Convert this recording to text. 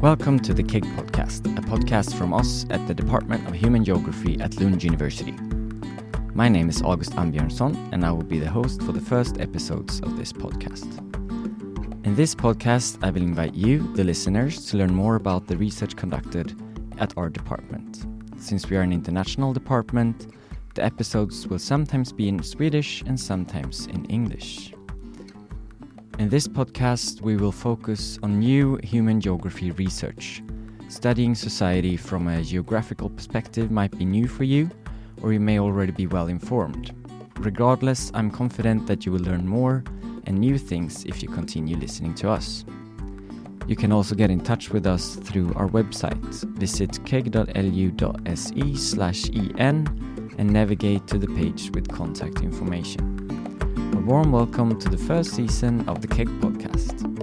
Welcome to the KEG Podcast, a podcast from us at the Department of Human Geography at Lund University. My name is August Ambjörnsson, and I will be the host for the first episodes of this podcast. In this podcast, I will invite you, the listeners, to learn more about the research conducted at our department. Since we are an international department, the episodes will sometimes be in Swedish and sometimes in English. In this podcast, we will focus on new human geography research. Studying society from a geographical perspective might be new for you, or you may already be well informed. Regardless, I'm confident that you will learn more and new things if you continue listening to us. You can also get in touch with us through our website. Visit keg.lu.se/en and navigate to the page with contact information. Warm welcome to the first season of the KEG podcast.